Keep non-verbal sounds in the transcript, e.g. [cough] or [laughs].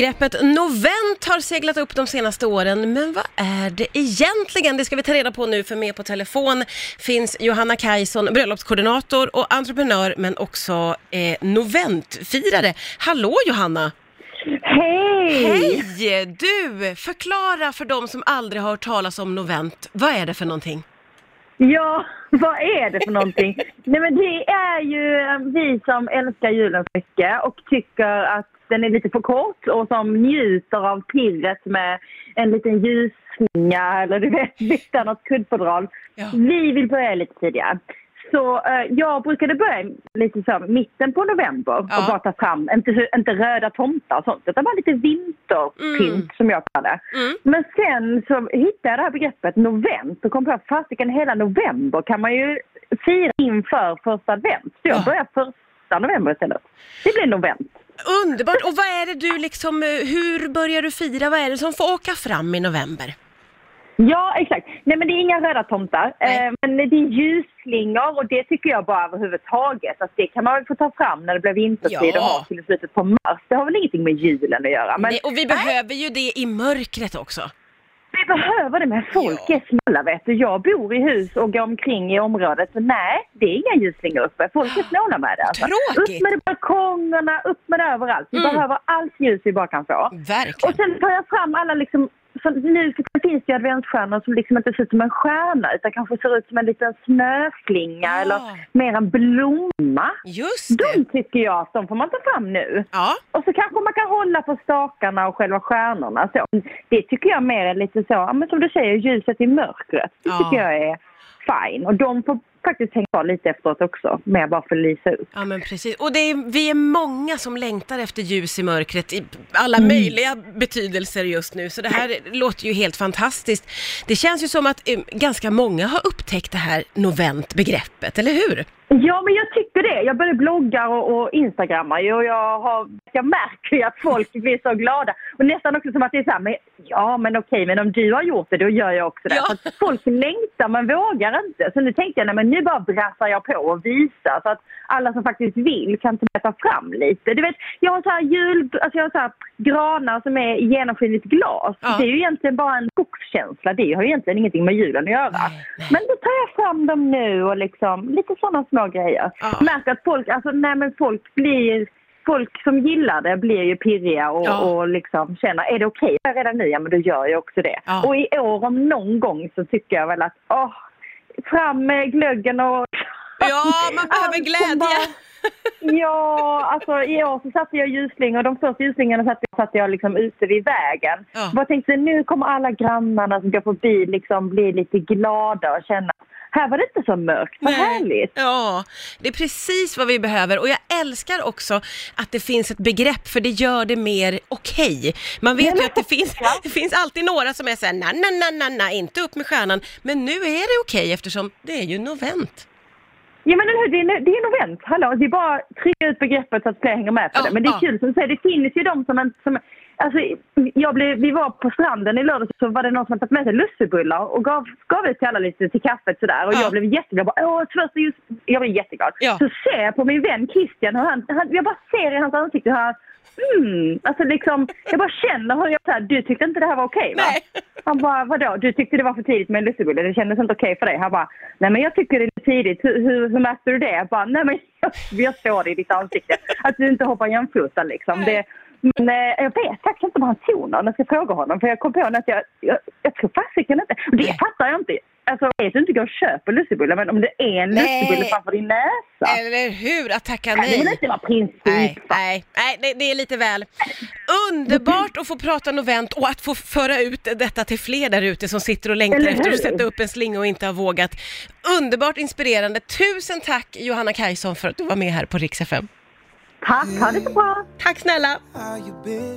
Begreppet novent har seglat upp de senaste åren, men vad är det egentligen? Det ska vi ta reda på nu, för med på telefon finns Johanna Kajson, bröllopskoordinator och entreprenör, men också eh, noventfirare. Hallå Johanna! Hej! Hej! Du, förklara för de som aldrig har hört talas om novent, vad är det för någonting? Ja, vad är det för någonting? Nej men det är ju eh, vi som älskar julen så mycket och tycker att den är lite för kort och som njuter av pirret med en liten ljusslinga eller du vet, [laughs] byta något kuddfodral. Ja. Vi vill börja lite tidigare. Så eh, jag brukade börja lite så mitten på november Ja. och bara ta fram, inte, inte röda tomtar och sånt, utan bara lite vinterpynt Mm. som jag kallar det. Mm. Men sen så hittade jag det här begreppet novent och kom på att fasiken hela november kan man ju fira inför första advent. Så jag Ja. börjar första november istället. Det blir novent. Underbart! Och vad är det du liksom, eh, hur börjar du fira? Vad är det som får åka fram i november? Ja, exakt. Nej, men det är inga röda tomtar. Eh, men det är ljusslingor och det tycker jag bara överhuvudtaget att det kan man väl få ta fram när det blir vintertid Ja. och ha till slutet på mars. Det har väl ingenting med julen att göra. Men Nej, och vi behöver ju det i mörkret också. vi behöver det med folk Ja. är snåla vet du. Jag bor i hus och går omkring i området. Så nej, det är inga ljusslingor uppe. Folk är snåla med det. Alltså. Tråkigt. Upp med det balkongerna, upp med det överallt. Vi Mm. behöver allt ljus vi bara kan få. Och Verkligen. sen tar jag fram alla liksom, så nu finns det ju adventsstjärnor som liksom inte ser ut som en stjärna utan kanske ser ut som en liten snöflinga Ja. eller mer en blomma. Just De det. tycker jag att de får man ta fram nu. Ja, Och så kanske man kan hålla på stakarna och själva stjärnorna. Så. Det tycker jag mer är lite så, men som du säger, ljuset i mörkret. Det Ja. tycker jag är fine. Och de får faktiskt hänga kvar lite efteråt också, med bara för att lysa upp. ja men precis. Och det är, vi är många som längtar efter ljus i mörkret i alla Mm. möjliga betydelser just nu. Så det här låter ju helt fantastiskt. Det känns ju som att eh, ganska många har upptäckt det här novent-begreppet, eller hur? Ja, men jag tycker det. Jag började blogga och, och instagramma ju och jag, har, jag märker ju att folk blir så glada. Och nästan också som att det är så här, men, ja men okej, men om du har gjort det, då gör jag också det. Ja. Folk längtar men vågar inte. Så nu tänkte jag, nej men nu bara brassar jag på och visar så att alla som faktiskt vill kan ta fram lite. Du vet, jag har så här jul, alltså jag har så här granar som är genomskinligt glas. Ja. Det är ju egentligen bara en skogskänsla. Det har ju egentligen ingenting med julen att göra. Men då tar jag fram dem nu och liksom lite sådana små grejer. Ja. Märker att folk, alltså nej men folk blir, folk som gillar det blir ju pirriga och, Ja. och liksom känner, är det okej redan nu? Ja men då gör jag också det. Ja. Och i år om någon gång så tycker jag väl att, åh, fram med glöggen och Ja, man behöver glädje. Ja, alltså i år så satte jag ljusslingor. De första ljusslingorna satte jag, satte jag liksom ute vid vägen. Ja. Jag tänkte nu kommer alla grannarna som går förbi liksom bli lite glada och känna här var det inte så mörkt, vad Nej. härligt. Ja, det är precis vad vi behöver och jag älskar också att det finns ett begrepp för det gör det mer okej. Man vet ju att det finns, [laughs] det finns alltid några som är såhär, na na na na na, inte upp med stjärnan. Men nu är det okej eftersom det är ju novent. Ja men eller hur, det är, det är novent, hallå. Det är bara att trycka ut begreppet så att fler hänger med på Ja, det. Men det är ja. kul som du säger, det finns ju de som, som Alltså, jag blev, vi var på stranden i lördags så var det någon som hade tagit med sig lussebullar och gav, gav ut till alla lite till kaffet sådär. Och Ja. jag blev jätteglad. Bara, Åh, först just, jag blev jätteglad. Ja. Så ser jag på min vän Christian hur han, han jag bara ser i hans ansikte hur han, hmm, alltså liksom, jag bara känner hur jag såhär, du tyckte inte det här var okej va? Nej. Han bara, vadå? Du tyckte det var för tidigt med en lussebulle? Det kändes inte okej för dig? Han bara, nej men jag tycker det är tidigt. Hur, hur, hur märkte du det? Jag bara, nej men [laughs] jag, jag såg det i ditt ansikte. Att du inte hoppar jämfota liksom. Det, men eh, jag vet faktiskt inte vad han tror när jag ska fråga honom. För jag kom på att jag, jag, jag tror fasiken inte. Det Nej. fattar jag inte. Alltså, jag vet du inte går och köper lussebullar, men om det är en Nej. lussebulle framför din näsa. Eller hur? Att tacka kan det nej. inte vara princip? Nej, nej, nej, det- är lite väl. Underbart att få prata novent och att få föra ut detta till fler där ute som sitter och längtar efter att sätta upp en slinga och inte har vågat. Underbart inspirerande. Tusen tack Johanna Kajson för att du var med här på Rix FM. Tack, ha det så bra. Tack snälla!